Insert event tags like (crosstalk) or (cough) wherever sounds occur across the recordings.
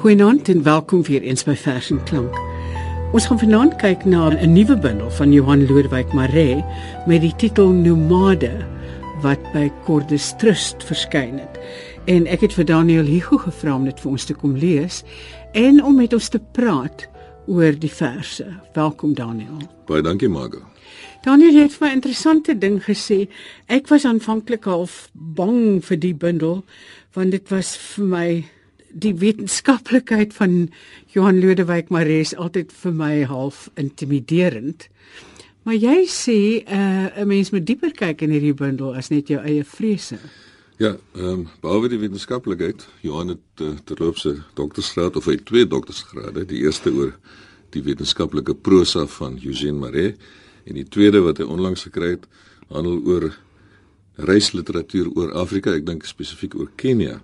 Goeienaand en welkom weer eens by Vers en Klank. Ons gaan vanaand kyk na 'n nuwe bundel van Johan Lodewyk Maree met die titel Nomade wat by Cordus Trust verskyn het. En ek het vir Daniel Hugo gevra om dit vir ons te kom lees en om met ons te praat oor die verse. Welkom Daniel. Baie dankie Margo. Daniel het vir 'n interessante ding gesê. Ek was aanvanklik half bang vir die bundel want dit was vir my die wetenskaplikheid van Johan Lodewyk Maree is altyd vir my half intimiderend. Maar jy sê uh, 'n mens moet dieper kyk in hierdie bundel as net jou eie vrese. Ja, ehm um, behalwe die wetenskaplikheid, Johan het uh, terloops 'n doktorsgraad of hy twee doktorsgrade, die eerste oor die wetenskaplike prosa van Eugene Maree en die tweede wat hy onlangs gekry het, handel oor reisliteratuur oor Afrika, ek dink spesifiek oor Kenia.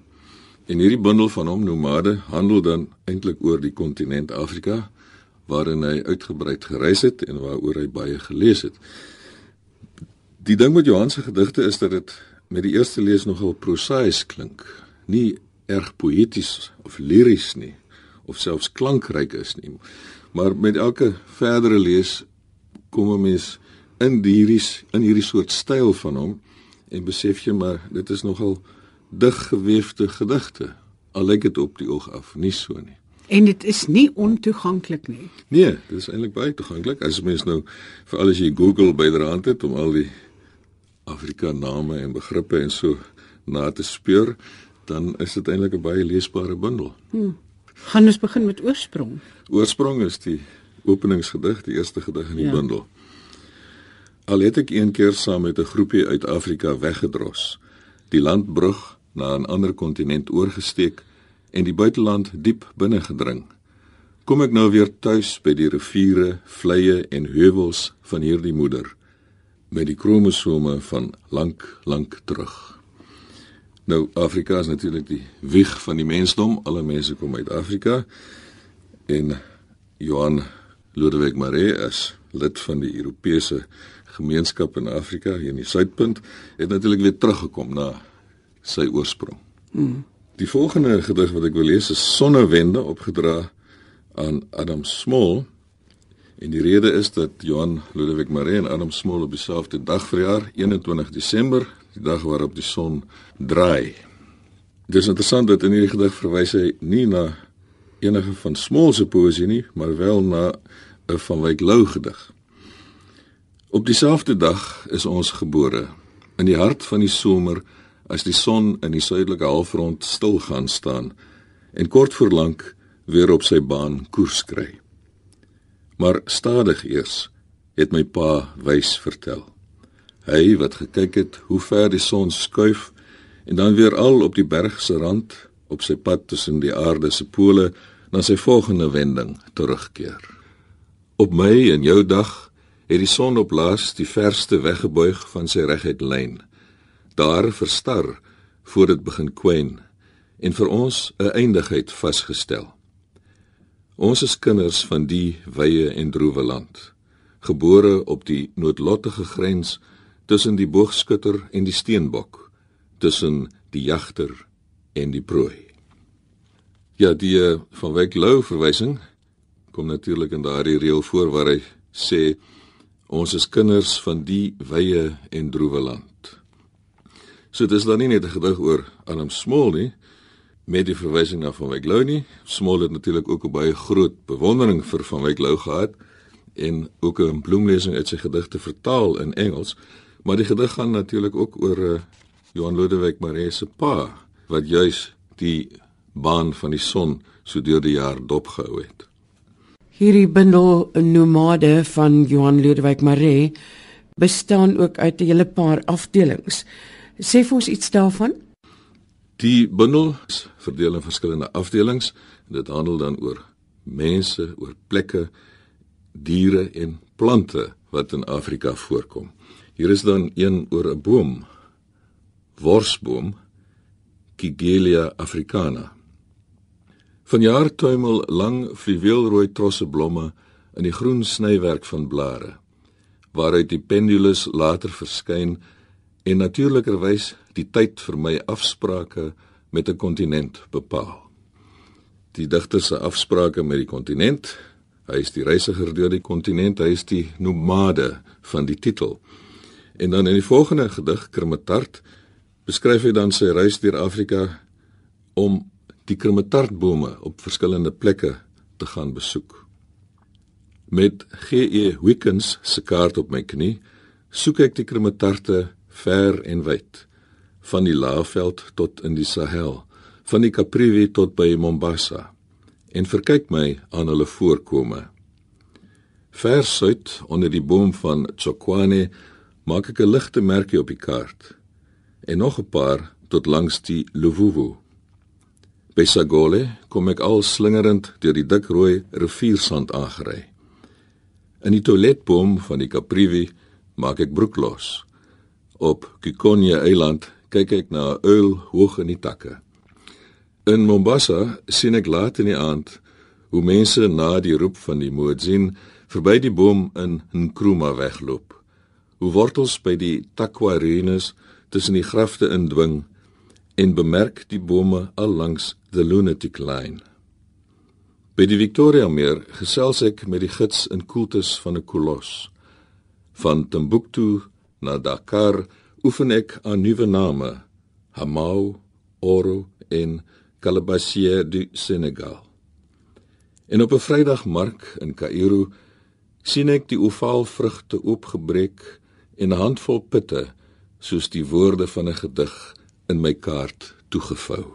En hierdie bundel van hom Nomade handel dan eintlik oor die kontinent Afrika waarin hy uitgebreid gereis het en waaroor hy baie gelees het. Die ding met Johan se gedigte is dat dit met die eerste lees nogal prosaïs klink, nie erg poëties of liries nie of selfs klankryk is nie. Maar met elke verdere lees kom 'n mens in hierdie in hierdie soort styl van hom en besef jy maar dit is nogal diggeweefde gedigte. Al lyk dit op die oog af nie so nie. En dit is nie ontoeganklik nie. Nee, dit is eintlik baie toeganklik. As mens nou veral as jy Google byderhand het om al die Afrika name en begrippe en so na te speur, dan is dit eintlik 'n baie leesbare bundel. Hmm. Gaan ons begin met oorsprong. Oorsprong is die openingsgedig, die eerste gedig in die ja. bundel. Al het ek een keer saam met 'n groepie uit Afrika weggedros, die landbrug na 'n ander kontinent oorgesteek en die buiteland diep binne gedring. Kom ek nou weer tuis by die riviere, vleie en heuwels van hierdie moeder met die kromosome van lank, lank terug. Nou Afrika is natuurlik die wieg van die mensdom. Alle mense kom uit Afrika. En Johan Lodewyk Maree is lid van die Europese gemeenskap in Afrika hier in die suidpunt het natuurlik weer teruggekom na sy oorsprong. Hmm. Die volgende gedig wat ek wil lees is Sonnewende opgedra aan Adam Small. En die rede is dat Johan Ludwig Maree en Adam Small op dieselfde dag verjaar, 21 Desember, die dag waarop die son draai. Dit is interessant dat in hierdie gedig verwys hy nie na enige van Small se poesie nie, maar wel na 'n van Wyk Lou gedig. Op dieselfde dag is ons gebore in die hart van die somer as die son in die suidelike halfrond stil gaan staan en kort voor lank weer op sy baan koers kry. Maar stadig eers het my pa wys vertel. Hy wat gekyk het hoe ver die son skuif en dan weer al op die berg se rand op sy pad tussen die aarde se pole na sy volgende wending terugkeer. Op my en jou dag het die son op laas die verste weggebuig van sy reguit lyn daar verstar voor dit begin kwyn en vir ons 'n eindigheid vasgestel. Ons is kinders van die wye en droewe land, gebore op die noodlottige grens tussen die boogskutter en die steenbok, tussen die jagter en die prooi. Ja, die eh, van Wyk Lou verwysing kom natuurlik in daardie reël voor waar hy sê ons is kinders van die wye en droewe land. So dis dan nie net 'n gedig oor Adam Small nie met die verwysing na Van Wyk Lou nie. Small het natuurlik ook 'n baie groot bewondering vir Van Wyk Lou gehad en ook 'n bloemlesing uit sy gedigte vertaal in Engels, maar die gedig gaan natuurlik ook oor uh, Johan Lodewyk Maree se pa wat juis die baan van die son so deur die jaar dopgehou het. Hierdie bundel Nomade van Johan Lodewyk Maree bestaan ook uit 'n hele paar afdelings. Sê vir ons iets daarvan? Die bundel is verdeel in verskillende afdelings dit handel dan oor mense, oor plekke, diere en plante wat in Afrika voorkom. Hier is dan een oor 'n boom. Worsboom Kigelia africana. Vanjaar tuimel lang fluweelrooi trosse blomme in die groen snywerk van blare waaruit die pendulus later verskyn en natuurlikerwys die tyd vir my afsprake met 'n kontinent bepaal. die digter se afsprake met die kontinent. Hy is die reisiger deur die kontinent, hy is die nomade van die titel. En dan in die volgende gedig, Krimetart, beskryf hy dan sy reis deur Afrika om die krimetartbome op verskillende plekke te gaan besoek. Met GE Wickens se kaart op my knie, soek ek die krimetarte ver en wyd, van die Laagveld tot in die Sahel, van die Caprivi tot by Mombasa, en verkyk my aan hulle voorkome. Ver suid onder die boom van Tsokwane maak ek 'n ligte merkie op die kaart en nog 'n paar tot langs die Luvuvu. By Sagole kom ek al slingerend deur die dik rooi riviersand aangery. In die toiletboom van die Caprivi maak ek broek los. Op Kikonye eiland kyk ek na 'n uil hoog in die takke. In Mombasa sien ek laat in die aand hoe mense na die roep van die muezzin verby die boom in Nkrumah wegloop. Hoe wortels by die takwarenes tussen die grafte indwing en bemerk die bome al langs the lunatic line. By die Victoria meer gesels ek met die gids in koeltes van 'n kolos. Van Timbuktu na Dakar oefen ek aan nuwe name: Hamau, Oro en Calabassier du Senegal. En op 'n Vrydagmark in Kaïro sien ek die ovaal vrugte oopgebreek en 'n handvol pitte soos die woorde van 'n gedig in my kaart toegevou.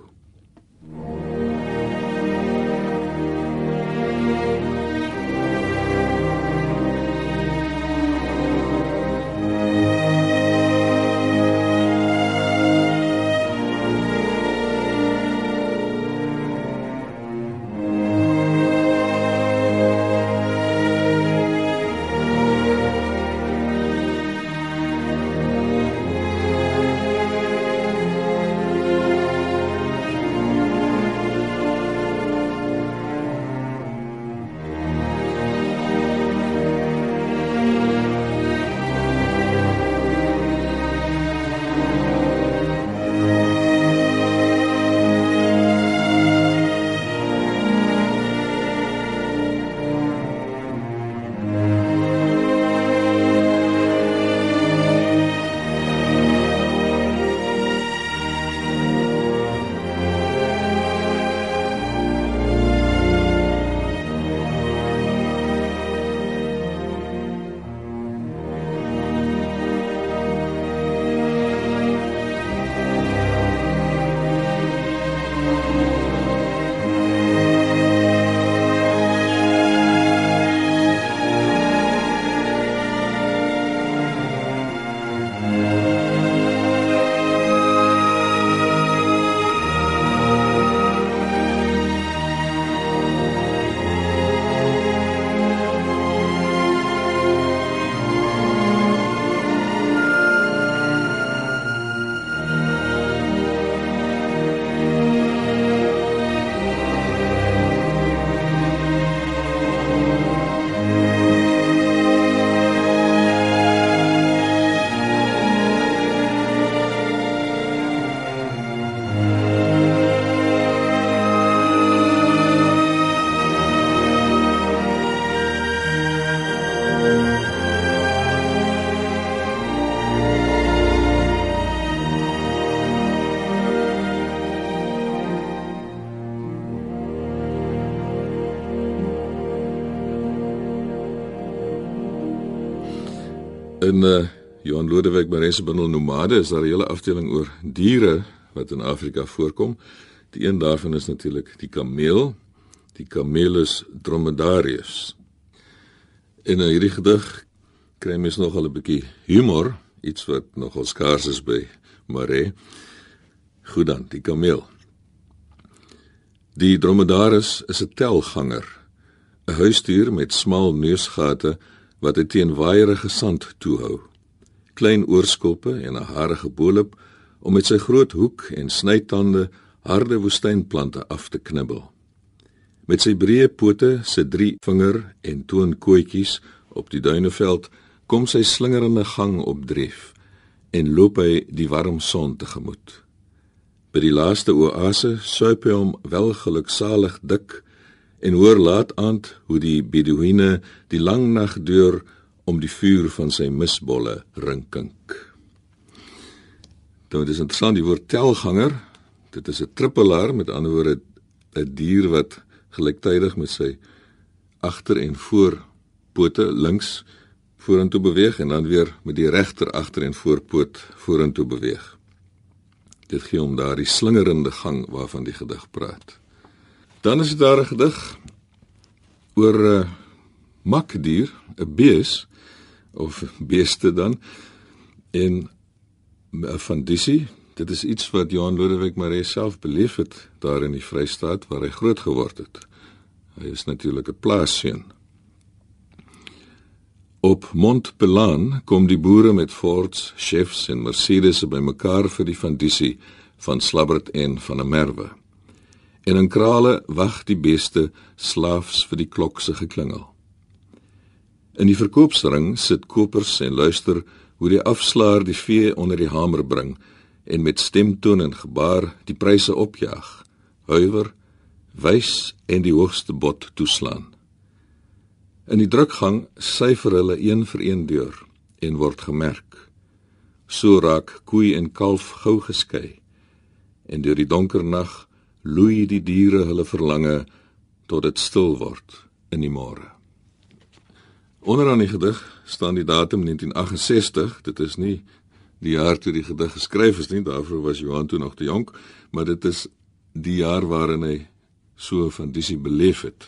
In uh, Johan Lodewyk Marese bundel Nomade is daar 'n hele afdeling oor diere wat in Afrika voorkom. Die een daarvan is natuurlik die kameel, die Camelus dromedarius. In hierdie gedig kry mens nogal 'n bietjie humor, iets wat nogal skaars is by Mare. Goed dan, die kameel. Die dromedaris is 'n telganger, 'n huisdier met smal neusgate wat hy teen waaierige sand toehou. Klein oorskulpe en 'n harige bolop om met sy groot hoek en snytande harde woestynplante af te knibbel. Met sy breë pote, sy drie vinger en toonkootjies op die duineveld kom sy slingerende gang opdref en loop hy die warm son tegemoet. By die laaste oase suip hy hom wel geluksalig dik en hoor laat aand hoe die beduïne die lang nag deur om die vuur van sy misbolle rinkink. Dit is interessant die woord telganger. Dit is 'n trippelaar met ander woorde 'n dier wat gelyktydig met sy agter en voor pote links vorentoe beweeg en dan weer met die regter agter en voorpoot vorentoe beweeg. Dit gee hom daardie slingerende gang waarvan die gedig praat. Dan is daar 'n gedig oor 'n uh, makdier, 'n bees of beeste dan en van Dissy. Dit is iets wat Johan Lodewyk Maree self beleef het daar in die Vrystaat waar hy groot geword het. Hy is natuurlik 'n plaasseun. Op Mont Pelan kom die boere met Fords, Chefs en Mercedes bymekaar vir die van Dissy van Slabbert en van 'n merwe. En in krale wag die beeste slaafs vir die klok se geklingel. In die verkoopsring sit kopers en luister hoe die afslaer die vee onder die hamer bring en met stemtoon en gebaar die pryse opjaag, huiwer, wys en die hoogste bod toeslaan. In die drukgang syfer hulle een vir een deur en word gemerk. So raak koei en kalf gou geskei en deur die donker nag loei die diere hulle verlange tot dit stil word in die môre. Onderaan die gedig staan die datum 1968. Dit is nie die jaar toe die gedig geskryf is nie, daarvoor was Johan toe nog te jonk, maar dit is die jaar waarin hy so van Disie beleef het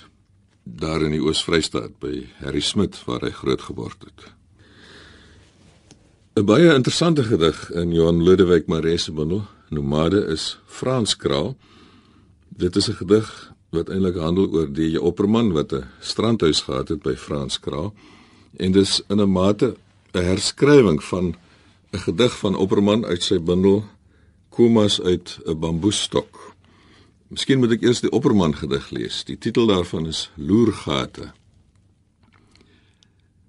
daar in die Oos-Vrystaat by Harry Smit waar hy groot geword het. 'n Baie interessante gedig in Johan Lodewyk Maree se bundel Nomade is Frans Kraal. Dit is 'n gedig wat eintlik handel oor die opperman wat 'n strandhuis gehad het by Frans Kraal en dis in 'n mate 'n herskrywing van 'n gedig van opperman uit sy bundel Komas uit 'n bamboestok. Miskien moet ek eers die opperman gedig lees. Die titel daarvan is Loergate.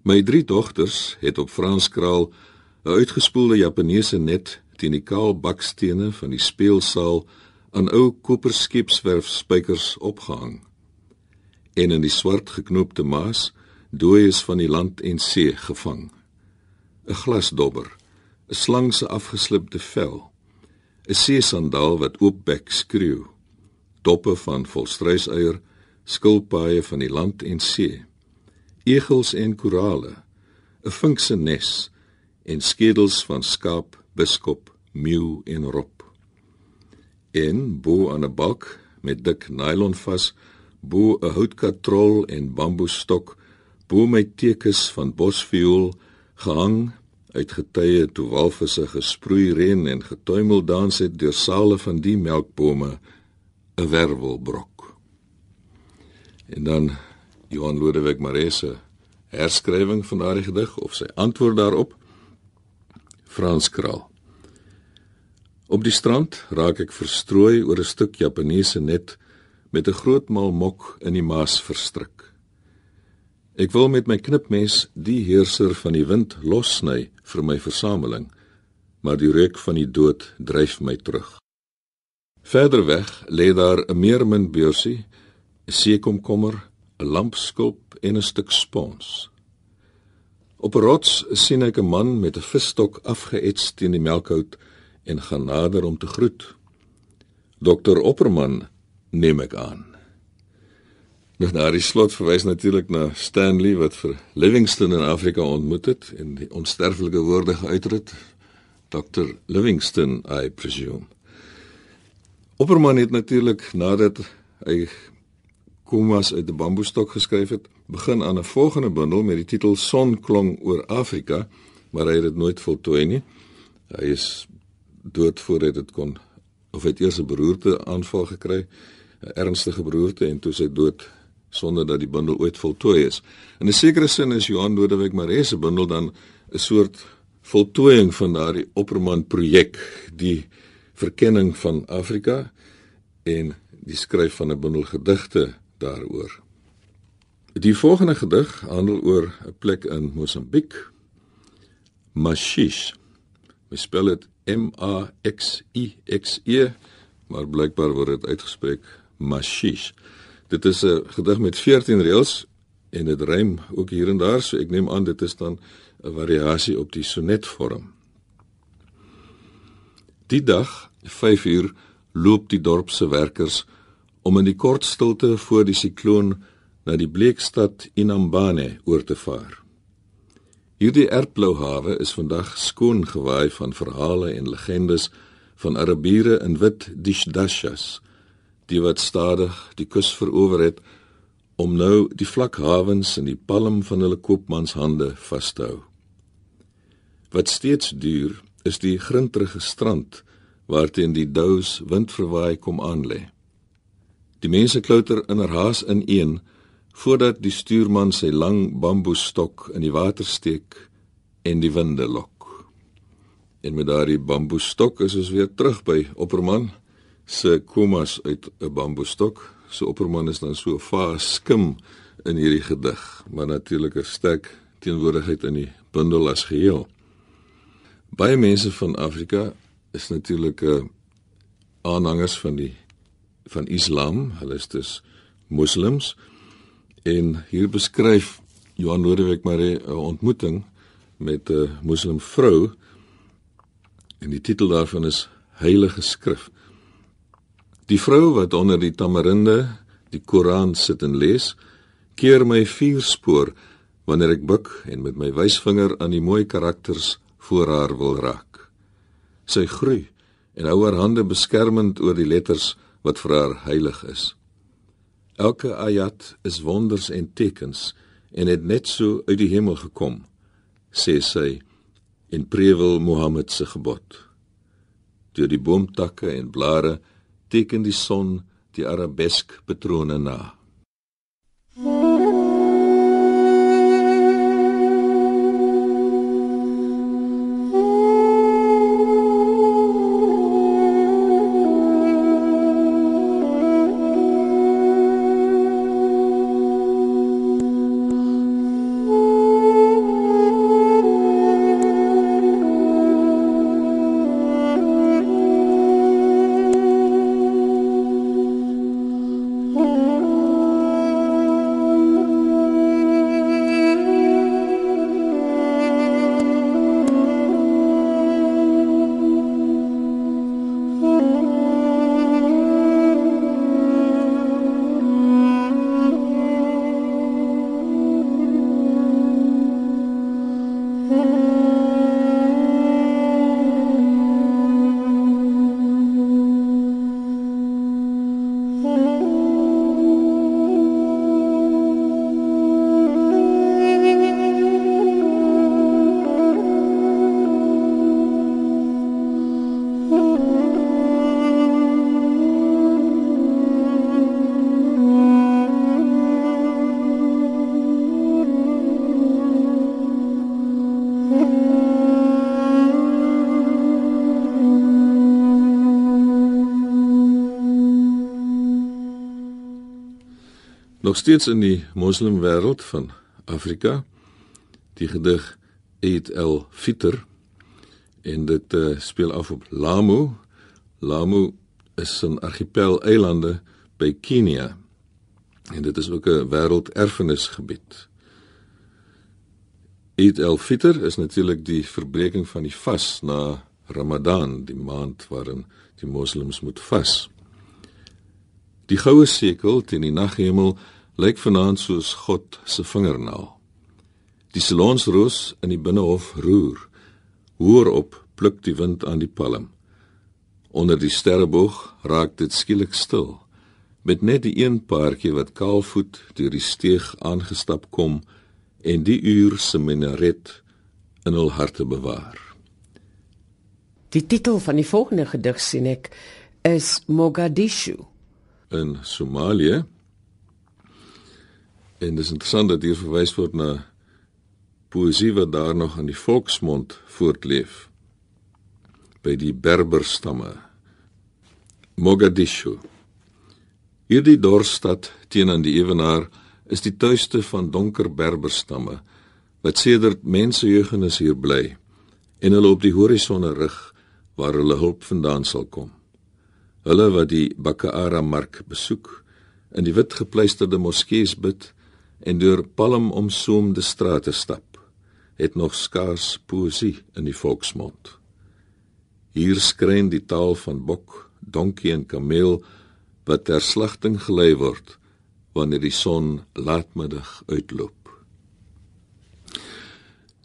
My drie dogters het op Frans Kraal 'n uitgespoelde Japaneese net teen die kaal bakstene van die speelsaal aan ou koperskeepswerf spykers opgehang. En in die swart geknoopte maas dooies van die land en see gevang. 'n Glasdobber, 'n slang se afgeslipte vel, 'n seesandaal wat oopbek skreeu, doppe van volstruiseier, skilpaaie van die land en see, egels en korale, 'n vinkse nes en skedels van skaap, biskop, meeu en rop en bo aan 'n balk met dik nylon vas, bo 'n houtkatrol en bamboestok, bo my tekens van bosviool gehang uit getye toe walvisse gesproei reën en getuimel dans het deur sale van die melkbome 'n werwelbrok. En dan Johan Lodewyk Marese herskrywing van daardie gedig of sy antwoord daarop Frans Kraal Op die strand raak ek verstrooi oor 'n stuk Japaneese net met 'n groot maal mok in die maas verstrik. Ek wil met my knipmes die heerser van die wind lossny vir my versameling, maar die reuk van die dood dryf my terug. Verder weg lê daar 'n meermin beursie, 'n seekomkommer, 'n lampskulp en 'n stuk spons. Op 'n rots sien ek 'n man met 'n visstok afgeets teen die melkhout en gaan nader om te groet. Dokter Opperman neem ek aan. Nog na die slot verwys natuurlik na Stanley wat vir Livingstone in Afrika ontmoet het en die onsterflike woorde geuiter het. Dr Livingstone, I presume. Opperman het natuurlik nadat hy Komas uit 'n bamboestok geskryf het, begin aan 'n volgende bundel met die titel Sonklong oor Afrika, maar hy het dit nooit voltooi nie. Hy is dood voor hy dit kon of hy het eers 'n beroerte aanval gekry, 'n ernstige beroerte en toe sy dood sonder dat die bundel ooit voltooi is. In 'n sekere sin is Johan Lodewyk Maree se bundel dan 'n soort voltooiing van daardie Opperman projek, die verkenning van Afrika en die skryf van 'n bundel gedigte daaroor. Die volgende gedig handel oor 'n plek in Mosambiek. Mashish. Ons spel dit M A X I X E maar blykbaar word dit uitgespreek Mashish. Dit is 'n gedig met 14 reëls en dit rym ook hier en daar, so ek neem aan dit is dan 'n variasie op die sonetvorm. Die dag, 5 uur, loop die dorp se werkers om in die kort stilte voor die sikloon na die bleekstad Inhambane oor te vaar. Hierdie ertblou hawe is vandag skoon gewaai van verhale en legendes van Arabiere in wit dishdashas, die wat stadig die kus verower het om nou die vlak hawens in die palm van hulle koopmanshande vas te hou. Wat steeds duur is die grinterige strand waarteen die dous windverwaai kom aanlê. Die mense klouter in 'n haas ineen voordat die stuurman sy lang bamboestok in die water steek en die winde lok. En met daardie bamboestok is ons weer terug by Opperman se komas uit 'n bamboestok. So Opperman is dan so vaas skim in hierdie gedig, maar natuurlik 'n sterk teenwoordigheid in die bundel as geheel. Baie mense van Afrika is natuurlik 'n uh, eh, aanhangers van die van Islam, hulle is dus moslems. En hier beskryf Johan Lodewyk maar 'n ontmoeting met 'n moslim vrou. En die titel daarvan is Heilige Skrif. Die vrou wat onder die tamarinde die Koran sit en lees, keer my vier spoor wanneer ek buig en met my wysvinger aan die mooi karakters voor haar wil raak. Sy groei en hou haar hande beskermend oor die letters wat vir haar heilig is. Elke ayat is wonders en tekens en het net so uit die hemel gekom, sê sy en prewel Mohammed se gebod. Deur die boomtakke en blare teken die son die arabesk patrone na. Mm-hmm. (laughs) nog steeds in die moslimwêreld van Afrika die gedig Eid el-Fitr en dit uh, speel af op Lamu. Lamu is 'n argipel eilande by Kenia. En dit is ook 'n wêrelderfenisgebied. Eid el-Fitr is natuurlik die verbreeking van die vas na Ramadan, die maand waarin die moslems moet vas. Die goue sekel teen die naghemel lyk vanaand soos God se vingernaal. Die salonsroos in die binnehof roer. Hoor op, pluk die wind aan die palm. Onder die sterreboog raak dit skielik stil, met net die een paartjie wat kaalvoet deur die steeg aangestap kom en die uur se minaret in hul harte bewaar. Die titel van die volgende gedig sien ek is Mogadishu in Somalië En dis interessant dat hier verwys word na poesie wat daar nog in die volksmond voortleef by die Berber stamme. Mogadishu. Hierdie dorpsstad teenoor die ewenaar is die tuiste van donker Berber stamme wat sedert mense jeugenis hier bly en hulle op die horisonne rig waar hulle hulp vandaan sal kom. Hulle wat die Bakkeara mark besoek, in die wit gepleisterde moskees bid en deur palmomsoomde strate stap, het nog skaars poesie in die volksmond. Hier skrein die taal van bok, donkie en kameel wat ter slagting gelei word wanneer die son laatmiddag uitloop.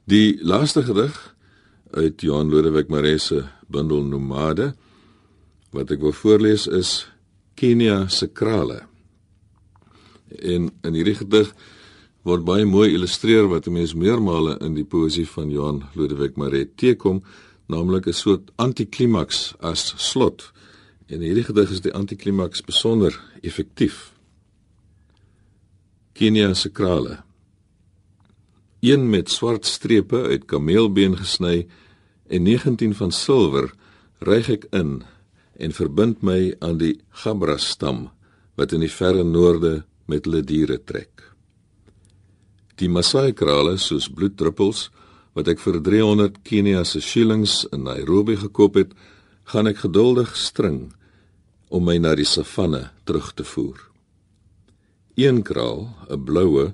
Die laaste gedig uit Johan Lodewyk Maree se bundel Nomade wat ek wil voorlees is Kenia se krale. En in hierdie gedig word baie mooi illustreer wat 'n mens meermale in die poësie van Johan Lodewyk Maree teekom, naamlik 'n soort antiklimaks as slot. En hierdie gedig is die antiklimaks besonder effektief. Kenia se krale. Een met swart strepe uit kameelbeen gesny en 19 van silwer ryg ek in en verbind my aan die Gabra stam wat in die verre noorde met hulle diere trek. Die Masai krale soos bloeddruppels wat ek vir 300 Kenia se shillings in Nairobi gekoop het, gaan ek geduldig string om my na die savanne terug te voer. Een kraal, 'n bloue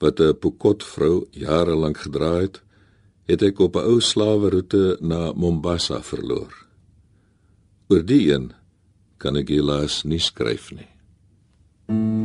wat 'n Pokot vrou jare lank gedra het, het ek op 'n ou slawe roete na Mombasa verloor. Oor die een kan ek helaas nie skryf nie. Mm.